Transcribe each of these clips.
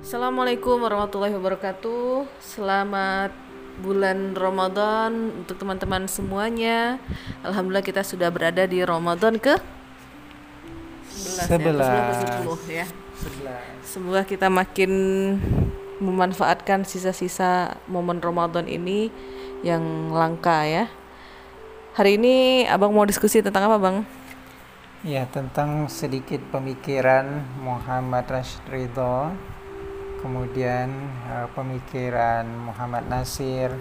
Assalamualaikum warahmatullahi wabarakatuh. Selamat bulan Ramadan untuk teman-teman semuanya. Alhamdulillah kita sudah berada di Ramadan ke 11 ya, ke 11 ke 10 ya. Semoga kita makin memanfaatkan sisa-sisa momen Ramadan ini yang langka ya. Hari ini Abang mau diskusi tentang apa, Bang? Ya, tentang sedikit pemikiran Muhammad Rashid Ridho, kemudian uh, pemikiran Muhammad Nasir.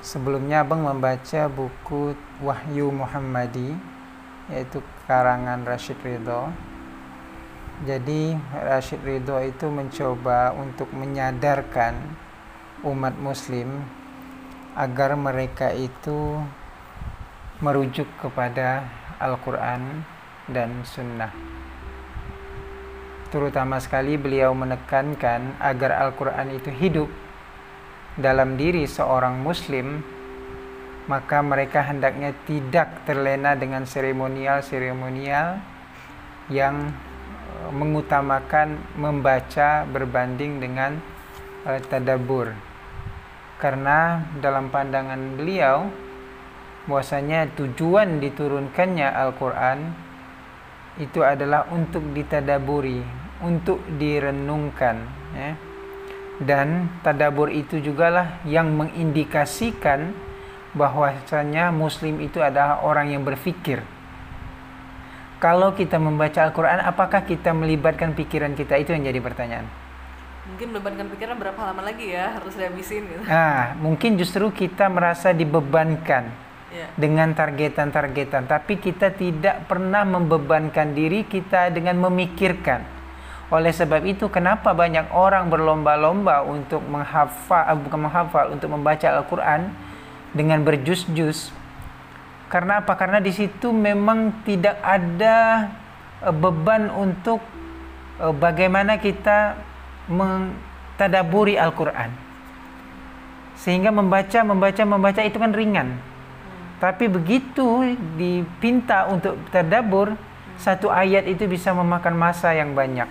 Sebelumnya Abang membaca buku Wahyu Muhammadi, yaitu karangan Rashid Ridho. Jadi Rashid Ridho itu mencoba untuk menyadarkan umat muslim agar mereka itu merujuk kepada Al-Quran dan Sunnah. Terutama sekali beliau menekankan agar Al-Quran itu hidup dalam diri seorang Muslim, maka mereka hendaknya tidak terlena dengan seremonial-seremonial yang uh, mengutamakan membaca berbanding dengan uh, tadabur. Karena dalam pandangan beliau, bahwasanya tujuan diturunkannya Al-Quran itu adalah untuk ditadaburi, untuk direnungkan. Ya. Dan tadabur itu jugalah yang mengindikasikan bahwasanya Muslim itu adalah orang yang berfikir. Kalau kita membaca Al-Quran, apakah kita melibatkan pikiran kita? Itu yang jadi pertanyaan. Mungkin melibatkan pikiran berapa lama lagi ya harus dihabisin gitu. Nah, mungkin justru kita merasa dibebankan Ya. dengan targetan-targetan, tapi kita tidak pernah membebankan diri kita dengan memikirkan. Oleh sebab itu, kenapa banyak orang berlomba-lomba untuk menghafal, eh, bukan menghafal, untuk membaca Al-Quran dengan berjus-jus? Karena apa? Karena di situ memang tidak ada eh, beban untuk eh, bagaimana kita mentadaburi Al-Quran. Sehingga membaca, membaca, membaca itu kan ringan. Tapi begitu dipinta untuk terdabur, satu ayat itu bisa memakan masa yang banyak.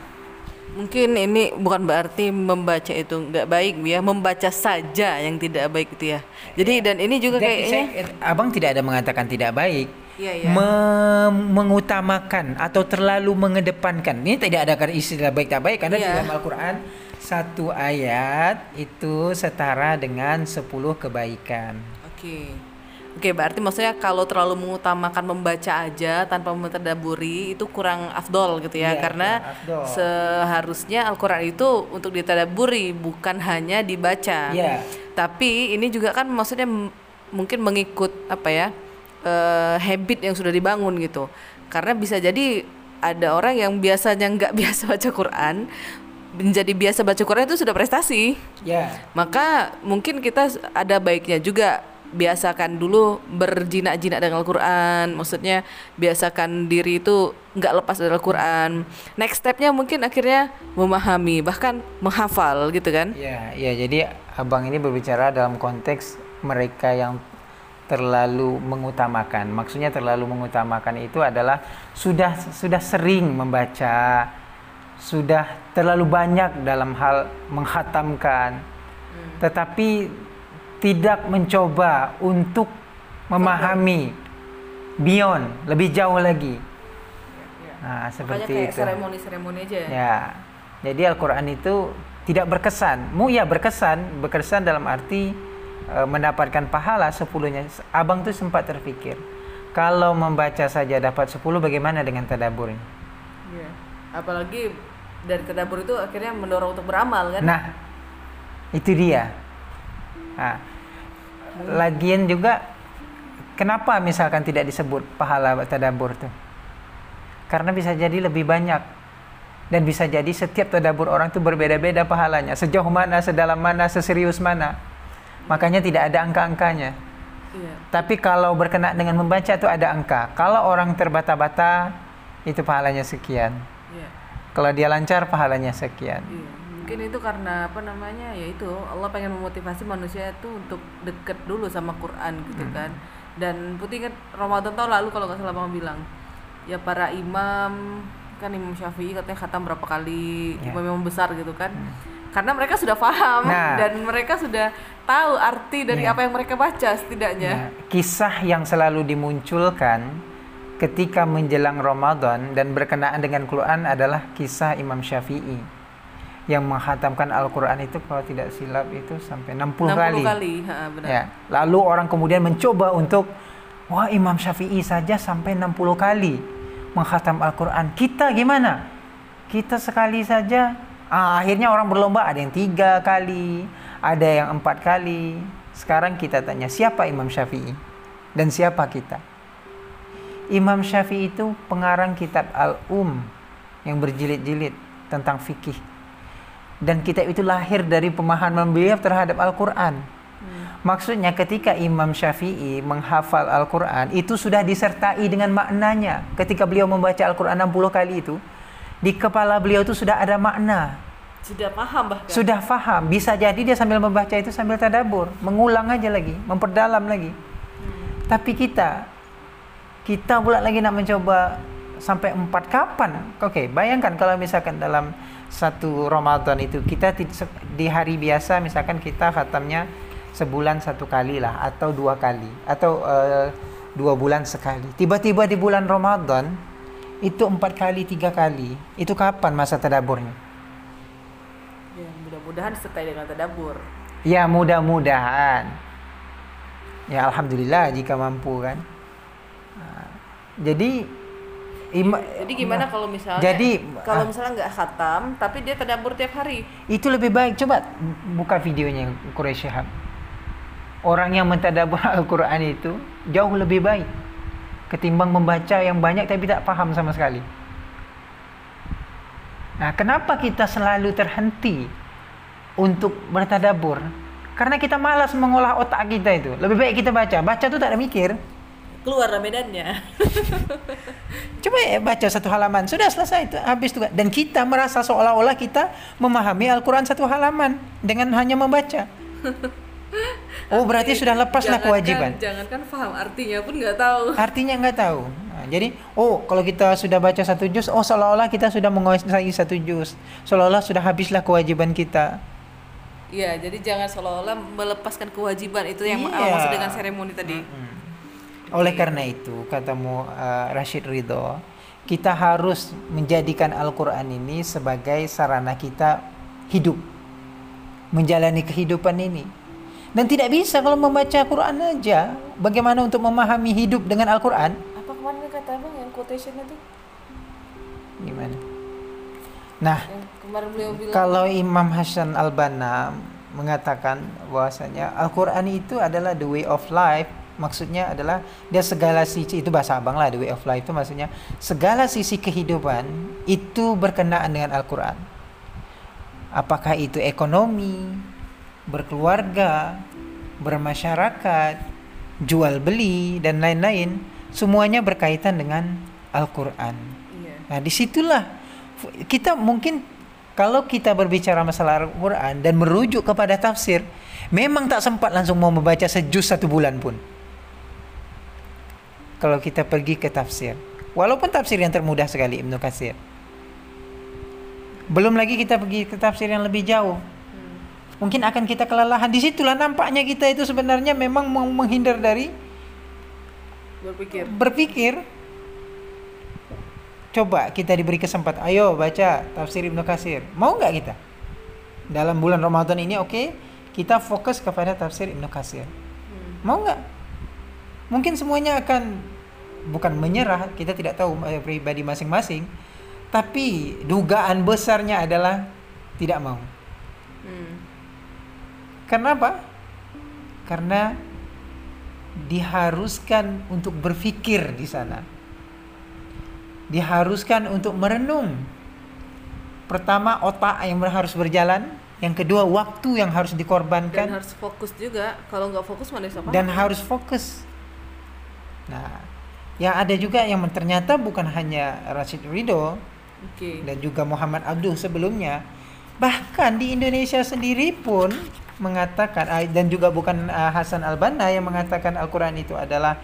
Mungkin ini bukan berarti membaca itu nggak baik ya, membaca saja yang tidak baik itu ya. Jadi dan ini juga Dan kayaknya saya- abang tidak ada mengatakan tidak baik. Iya, iya. Me- mengutamakan atau terlalu mengedepankan. Ini tidak ada kan istilah baik tak baik karena di Iya. dalam Al-Qur'an satu ayat itu setara dengan 10 kebaikan. Oke. Oke, berarti maksudnya kalau terlalu mengutamakan membaca aja tanpa mentadaburi itu kurang afdol gitu ya. Iya, Karena afdol. seharusnya Al-Qur'an itu untuk ditadaburi bukan hanya dibaca. Iya. Tapi ini juga kan maksudnya mungkin mengikut apa ya? eh, habit yang sudah dibangun gitu. Karena bisa jadi ada orang yang biasanya nggak biasa baca Quran menjadi biasa baca Quran itu sudah prestasi Ya. maka mungkin kita ada baiknya juga biasakan dulu berjinak-jinak dengan Al-Quran. Maksudnya biasakan diri itu nggak lepas dari Al-Quran. Next stepnya mungkin akhirnya memahami bahkan menghafal gitu kan? Ya, ya jadi abang ini berbicara dalam konteks mereka yang terlalu mengutamakan. Maksudnya terlalu mengutamakan itu adalah sudah sudah sering membaca, sudah terlalu banyak dalam hal menghatamkan, tetapi tidak mencoba untuk memahami beyond, lebih jauh lagi. Nah, makanya seperti kayak itu. seremoni-seremoni aja ya Ya, jadi Al-Quran itu tidak berkesan. Mu ya berkesan, berkesan dalam arti e, mendapatkan pahala sepuluhnya. Abang tuh sempat terpikir, kalau membaca saja dapat 10 bagaimana dengan tadaburnya? Iya. apalagi dari tadabur itu akhirnya mendorong untuk beramal kan Nah, itu dia. Nah, lagian juga kenapa misalkan tidak disebut pahala tadabur tuh? Karena bisa jadi lebih banyak dan bisa jadi setiap tadabur orang tuh berbeda-beda pahalanya. Sejauh mana, sedalam mana, seserius mana. Makanya tidak ada angka-angkanya. iya Tapi kalau berkenaan dengan membaca itu ada angka. Kalau orang terbata-bata itu pahalanya sekian. iya Kalau dia lancar pahalanya sekian. Iya, mungkin itu karena apa namanya ya itu Allah pengen memotivasi manusia itu untuk deket dulu sama Quran gitu kan. Dan putih ingat Ramadan tahun lalu kalau nggak salah bang bilang ya para imam kan Imam Syafi'i katanya khatam berapa kali Ya. imam imam besar gitu kan. Karena mereka sudah paham Nah. dan mereka sudah tahu arti dari Ya. apa yang mereka baca setidaknya. Ya, kisah yang selalu dimunculkan ketika menjelang Ramadan dan berkenaan dengan Quran adalah kisah Imam Syafi'i yang menghatamkan Al-Quran itu kalau tidak silap itu sampai 60, 60 kali. kali, Ha, benar Ya, lalu orang kemudian mencoba untuk wah Imam Syafi'i saja sampai 60 kali menghatam Al-Quran. Kita gimana? Kita sekali saja. Ah, akhirnya orang berlomba ada yang tiga kali, ada yang empat kali. Sekarang kita tanya siapa Imam Syafi'i dan siapa kita? Imam Syafi'i itu pengarang kitab Al-Um yang berjilid-jilid tentang fikih. Dan kitab itu lahir dari pemahaman beliau terhadap Al-Quran. Maksudnya ketika Imam Syafi'i menghafal Al-Quran itu sudah disertai dengan maknanya. Ketika beliau membaca Al-Quran 60 kali itu, di kepala beliau itu sudah ada makna. sudah paham bahkan Sudah faham. Bisa jadi dia sambil membaca itu sambil tadabur. Mengulang aja lagi, memperdalam lagi. Tapi kita, kita pula lagi nak mencoba sampai empat kapan? Oke, bayangkan kalau misalkan dalam satu Ramadan itu kita di hari biasa misalkan kita khatamnya sebulan satu kali lah atau dua kali atau eh, dua bulan sekali. Tiba-tiba di bulan Ramadan itu empat kali tiga kali. Itu kapan masa tadaburnya? ya, mudah-mudahan disertai dengan tadabur Ya mudah-mudahan. Ya alhamdulillah jika mampu kan. Nah, jadi ima- jadi gimana kalau misalnya Jadi, kalau ah. misalnya nggak khatam tapi dia tadabur tiap hari itu lebih baik coba buka videonya Quraisy Shihab. Orang yang mentadabur Al-Qur'an itu jauh lebih baik ketimbang membaca yang banyak tapi tak paham sama sekali. Nah, kenapa kita selalu terhenti untuk bertadabur? Karena kita malas mengolah otak kita itu. Lebih baik kita baca. Baca tuh tak ada mikir. Keluar medannya Coba ya baca satu halaman, sudah selesai itu habis tugas. Dan kita merasa seolah-olah kita memahami Al-Quran satu halaman dengan hanya membaca. Oh berarti sudah lepaslah kewajiban. jangankan paham artinya pun nggak tahu Artinya nggak tahu. Nah, jadi oh kalau kita sudah baca satu juz, oh seolah-olah kita sudah menguasai satu juz, seolah-olah sudah habislah kewajiban kita. Iya, jadi jangan seolah-olah melepaskan kewajiban itu yang Iya. maksud dengan seremoni tadi. Oleh karena itu, katamu uh, Rashid Ridho, kita harus menjadikan Al-Quran ini sebagai sarana kita hidup, menjalani kehidupan ini. Dan tidak bisa kalau membaca Quran aja. Bagaimana untuk memahami hidup dengan Al-Quran? Apa kemarin kata abang yang quotation itu? Gimana? Nah, Yang kemarin beliau bilang kalau Imam Hasan Al-Banna mengatakan bahwasanya Al-Quran itu adalah the way of life maksudnya adalah dia segala sisi itu bahasa abang lah the way of life itu maksudnya segala sisi kehidupan itu berkenaan dengan Al-Quran apakah itu ekonomi berkeluarga bermasyarakat jual beli dan lain-lain semuanya berkaitan dengan Al-Quran iya. Nah, di situlah kita mungkin kalau kita berbicara masalah Al-Quran dan merujuk kepada tafsir, memang tak sempat langsung mau membaca sejus satu bulan pun. Kalau kita pergi ke tafsir, walaupun tafsir yang termudah sekali Ibnu Katsir. Belum lagi kita pergi ke tafsir yang lebih jauh. Mungkin akan kita kelelahan. Di situlah nampaknya kita itu sebenarnya memang mau menghindar dari Berpikir. berpikir coba kita diberi kesempatan ayo baca tafsir Ibnu Katsir mau nggak kita dalam bulan Ramadan ini oke kita fokus kepada tafsir Ibnu Katsir Hmm. mau nggak mungkin semuanya akan bukan menyerah kita tidak tahu eh, pribadi masing-masing tapi dugaan besarnya adalah tidak mau Hmm. Kenapa? Karena diharuskan untuk berpikir di sana. Diharuskan untuk merenung. Pertama, otak yang harus berjalan. Yang kedua, waktu yang harus Dan dikorbankan. harus fokus juga. Kalau nggak fokus mana bisa paham? Dan harus fokus. Nah, yang ada juga yang ternyata bukan hanya Rashid Ridho Oke. dan juga Muhammad Abduh sebelumnya. Bahkan di Indonesia sendiri pun mengatakan ah, dan juga bukan ah, Hasan Al-Banna yang mengatakan Al-Qur'an itu adalah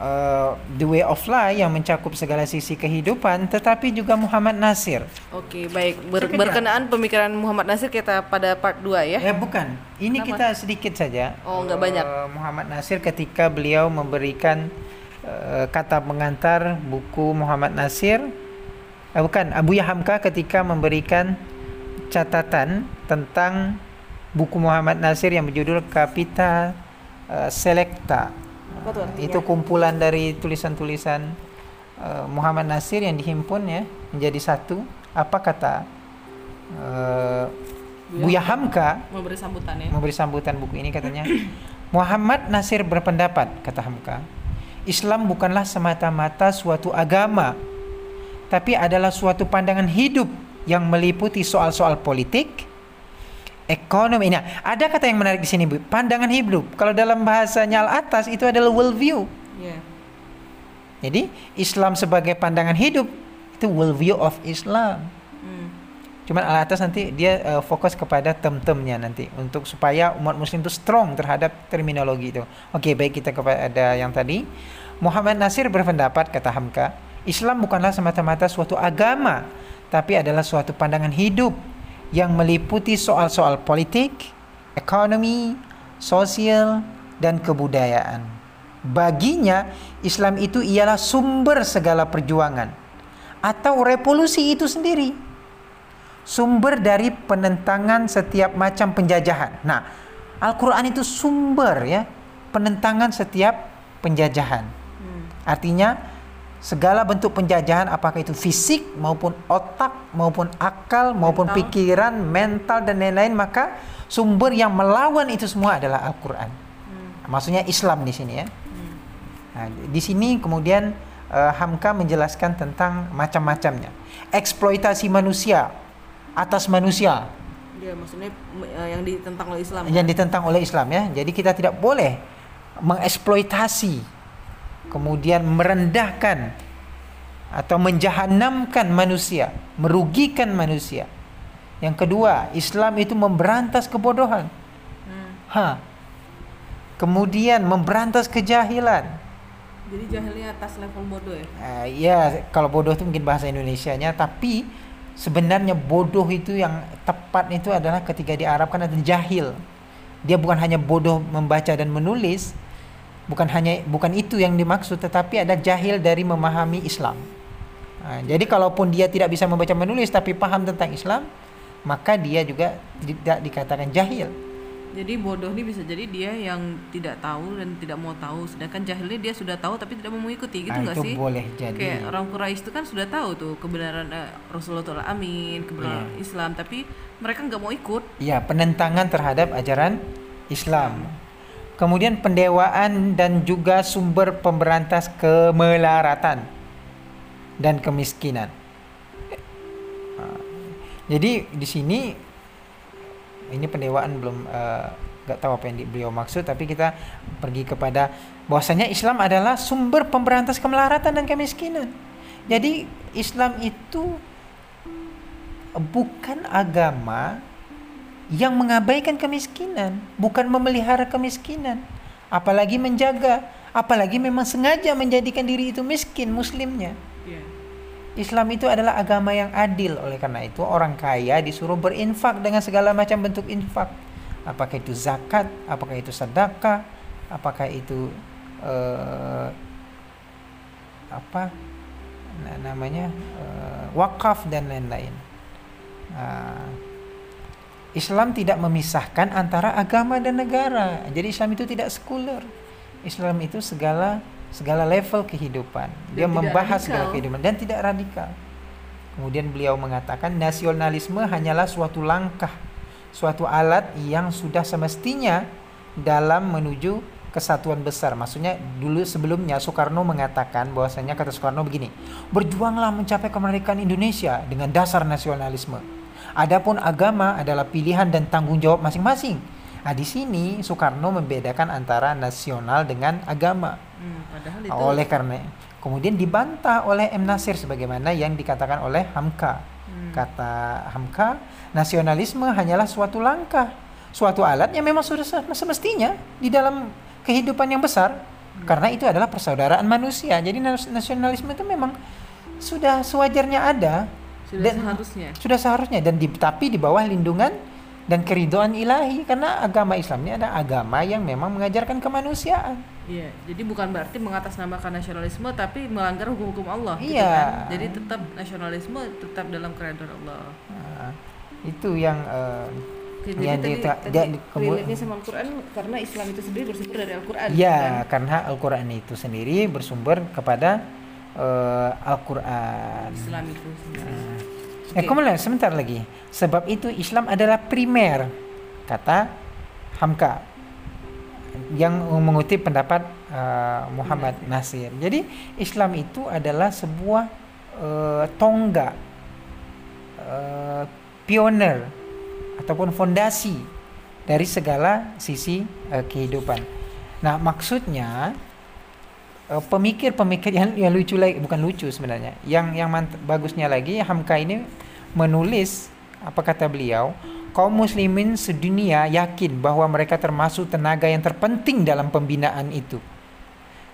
uh, the way of life yang mencakup segala sisi kehidupan tetapi juga Muhammad Nasir. Oke, baik. Ber Sekejap. berkenaan pemikiran Muhammad Nasir kita pada part 2 ya. Ya bukan. Ini Kenapa? kita sedikit saja. Oh, nggak Uh, banyak. Muhammad Nasir ketika beliau memberikan kata pengantar buku Muhammad Nasir eh, bukan Abu Hamka ketika memberikan catatan tentang buku Muhammad Nasir yang berjudul Kapita uh, Selecta. Apa tuh artinya? Itu kumpulan dari tulisan-tulisan uh, Muhammad Nasir yang dihimpun ya menjadi satu. Apa kata uh, Buya Hamka Memberi sambutan ya. memberi sambutan buku ini katanya Muhammad Nasir berpendapat kata Hamka Islam bukanlah semata-mata suatu agama tapi adalah suatu pandangan hidup yang meliputi soal-soal politik ekonomi nah ada kata yang menarik di sini Bu pandangan hidup kalau dalam bahasanya al atas itu adalah world view Iya. jadi Islam sebagai pandangan hidup itu world view of Islam. Cuman al atas nanti dia uh, fokus kepada term-termnya nanti untuk supaya umat muslim itu strong terhadap terminologi itu. Oke, baik kita kepada yang tadi. Muhammad Nasir berpendapat kata Hamka, Islam bukanlah semata-mata suatu agama, tapi adalah suatu pandangan hidup yang meliputi soal-soal politik, ekonomi, sosial, dan kebudayaan. Baginya, Islam itu ialah sumber segala perjuangan atau revolusi itu sendiri sumber dari penentangan setiap macam penjajahan. Nah, Al-Qur'an itu sumber ya penentangan setiap penjajahan. Hmm. Artinya segala bentuk penjajahan apakah itu fisik maupun otak maupun akal maupun Mental. pikiran, mental dan lain-lain maka sumber yang melawan itu semua adalah Al-Qur'an. Hmm. Maksudnya Islam di sini ya. Hmm. Nah, di sini kemudian eh, Hamka menjelaskan tentang macam-macamnya. Eksploitasi manusia atas manusia Dia maksudnya eh, yang ditentang oleh Islam. yang ditentang oleh Islam ya. Jadi kita tidak boleh mengeksploitasi kemudian merendahkan atau menjahanamkan manusia, merugikan manusia. Yang kedua, Islam itu memberantas kebodohan. Hmm. Ha. Kemudian memberantas kejahilan. Jadi jahilnya atas level bodoh ya. Uh, ya, kalau bodoh itu mungkin bahasa Indonesianya, tapi sebenarnya bodoh itu yang tepat itu adalah ketika diarabkan adalah jahil. Dia bukan hanya bodoh membaca dan menulis, bukan hanya bukan itu yang dimaksud, tetapi ada jahil dari memahami Islam. Nah, jadi kalaupun dia tidak bisa membaca menulis tapi paham tentang Islam, maka dia juga tidak dikatakan jahil. Jadi bodoh ini bisa jadi dia yang tidak tahu dan tidak mau tahu, sedangkan jahilnya dia sudah tahu tapi tidak mau mengikuti gitu Ah, nggak itu sih? boleh jadi. Kayak orang Quraisy itu kan sudah tahu tuh kebenaran eh, Rasulullah Amin, kebenaran Iya. Islam, tapi mereka nggak mau ikut. Ya, penentangan terhadap ajaran Islam. Kemudian pendewaan dan juga sumber pemberantas kemelaratan dan kemiskinan. Ah, Jadi di sini ini pendewaan belum eh, nggak tahu apa yang di- beliau maksud, tapi kita pergi kepada bahwasanya Islam adalah sumber pemberantas kemelaratan dan kemiskinan. Jadi Islam itu bukan agama yang mengabaikan kemiskinan, bukan memelihara kemiskinan, apalagi menjaga, apalagi memang sengaja menjadikan diri itu miskin muslimnya. Islam itu adalah agama yang adil, oleh karena itu orang kaya disuruh berinfak dengan segala macam bentuk infak. Apakah itu zakat, apakah itu sedekah, apakah itu eh, apa na- namanya eh, wakaf dan lain-lain. Nah, Islam tidak memisahkan antara agama dan negara. Jadi Islam itu tidak sekuler. Islam itu segala segala level kehidupan. Dia membahas segala radikal. kehidupan dan tidak radikal. Kemudian beliau mengatakan nasionalisme hanyalah suatu langkah, suatu alat yang sudah semestinya dalam menuju kesatuan besar. Maksudnya dulu sebelumnya Soekarno mengatakan bahwasanya kata Soekarno begini, berjuanglah mencapai kemerdekaan Indonesia dengan dasar nasionalisme. Adapun agama adalah pilihan dan tanggung jawab masing-masing. Nah, di sini Soekarno membedakan antara nasional dengan agama. Hmm, padahal itu Oleh karena kemudian dibantah oleh M Nasir sebagaimana yang dikatakan oleh Hamka. Hmm. Kata Hamka, nasionalisme hanyalah suatu langkah, suatu alat yang memang sudah se- semestinya di dalam kehidupan yang besar. Karena itu adalah persaudaraan manusia. Jadi nas- nasionalisme itu memang sudah sewajarnya ada Sudah dan seharusnya. sudah seharusnya dan di, tapi di bawah lindungan dan keridoan ilahi karena agama Islam ini adalah agama yang memang mengajarkan kemanusiaan. Iya, jadi bukan berarti mengatasnamakan nasionalisme tapi melanggar hukum-hukum Allah. gitu Iya. kan. Jadi tetap nasionalisme tetap dalam keridhaan Allah. Nah, itu yang yang jadi di- tadi, dia- tadi di- kemu- relate-nya sama Al-Quran karena Islam itu sendiri bersumber dari Al-Quran. Ya, kan? karena Al-Quran itu sendiri bersumber kepada eh, Al-Quran. Islam itu sendiri. Eh, kemudian sebentar lagi. Sebab itu Islam adalah primer, kata Hamka yang mengutip pendapat eh, Muhammad Nasir. Jadi Islam itu adalah sebuah eh, tonggak, eh, pioner ataupun fondasi dari segala sisi eh, kehidupan. Nah, maksudnya eh, pemikir-pemikir yang, yang lucu lagi bukan lucu sebenarnya yang yang bagusnya lagi Hamka ini menulis apa kata beliau kaum muslimin sedunia yakin bahwa mereka termasuk tenaga yang terpenting dalam pembinaan itu.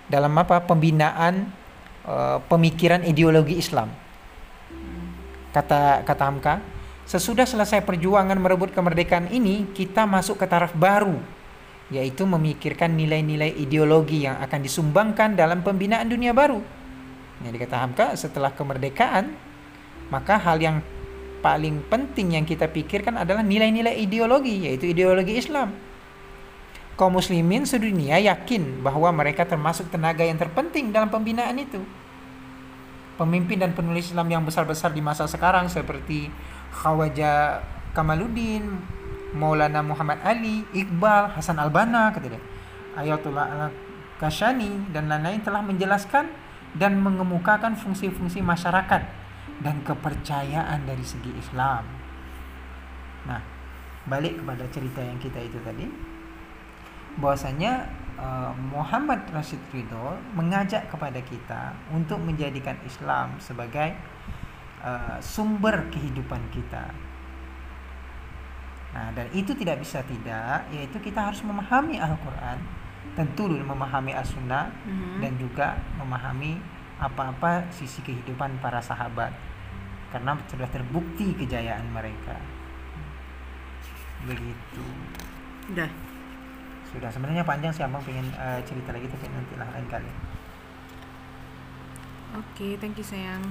Dalam apa? Pembinaan eh, pemikiran ideologi Islam. Kata kata Hamka sesudah selesai perjuangan merebut kemerdekaan ini kita masuk ke taraf baru yaitu memikirkan nilai-nilai ideologi yang akan disumbangkan dalam pembinaan dunia baru. Jadi kata Hamka, setelah kemerdekaan, maka hal yang paling penting yang kita pikirkan adalah nilai-nilai ideologi, yaitu ideologi Islam. Kaum muslimin sedunia yakin bahwa mereka termasuk tenaga yang terpenting dalam pembinaan itu. Pemimpin dan penulis Islam yang besar-besar di masa sekarang seperti Khawaja Kamaluddin, Maulana Muhammad Ali, Iqbal, Hasan Albana, kata dia. Ayatullah Al-Kashani dan lain-lain telah menjelaskan dan mengemukakan fungsi-fungsi masyarakat dan kepercayaan dari segi Islam. Nah, balik kepada cerita yang kita itu tadi, bahwasanya eh, Muhammad Rashid Ridho mengajak kepada kita untuk menjadikan Islam sebagai eh, sumber kehidupan kita. Nah, dan itu tidak bisa tidak, yaitu kita harus memahami Al-Quran, tentu memahami As-Sunnah, Mhm. dan juga memahami apa-apa sisi kehidupan para sahabat. Karena sudah terbukti kejayaan mereka. Begitu. Udah. Sudah sebenarnya panjang sih abang pengen eh, cerita lagi tapi nanti lah lain kali. Oke, thank you sayang.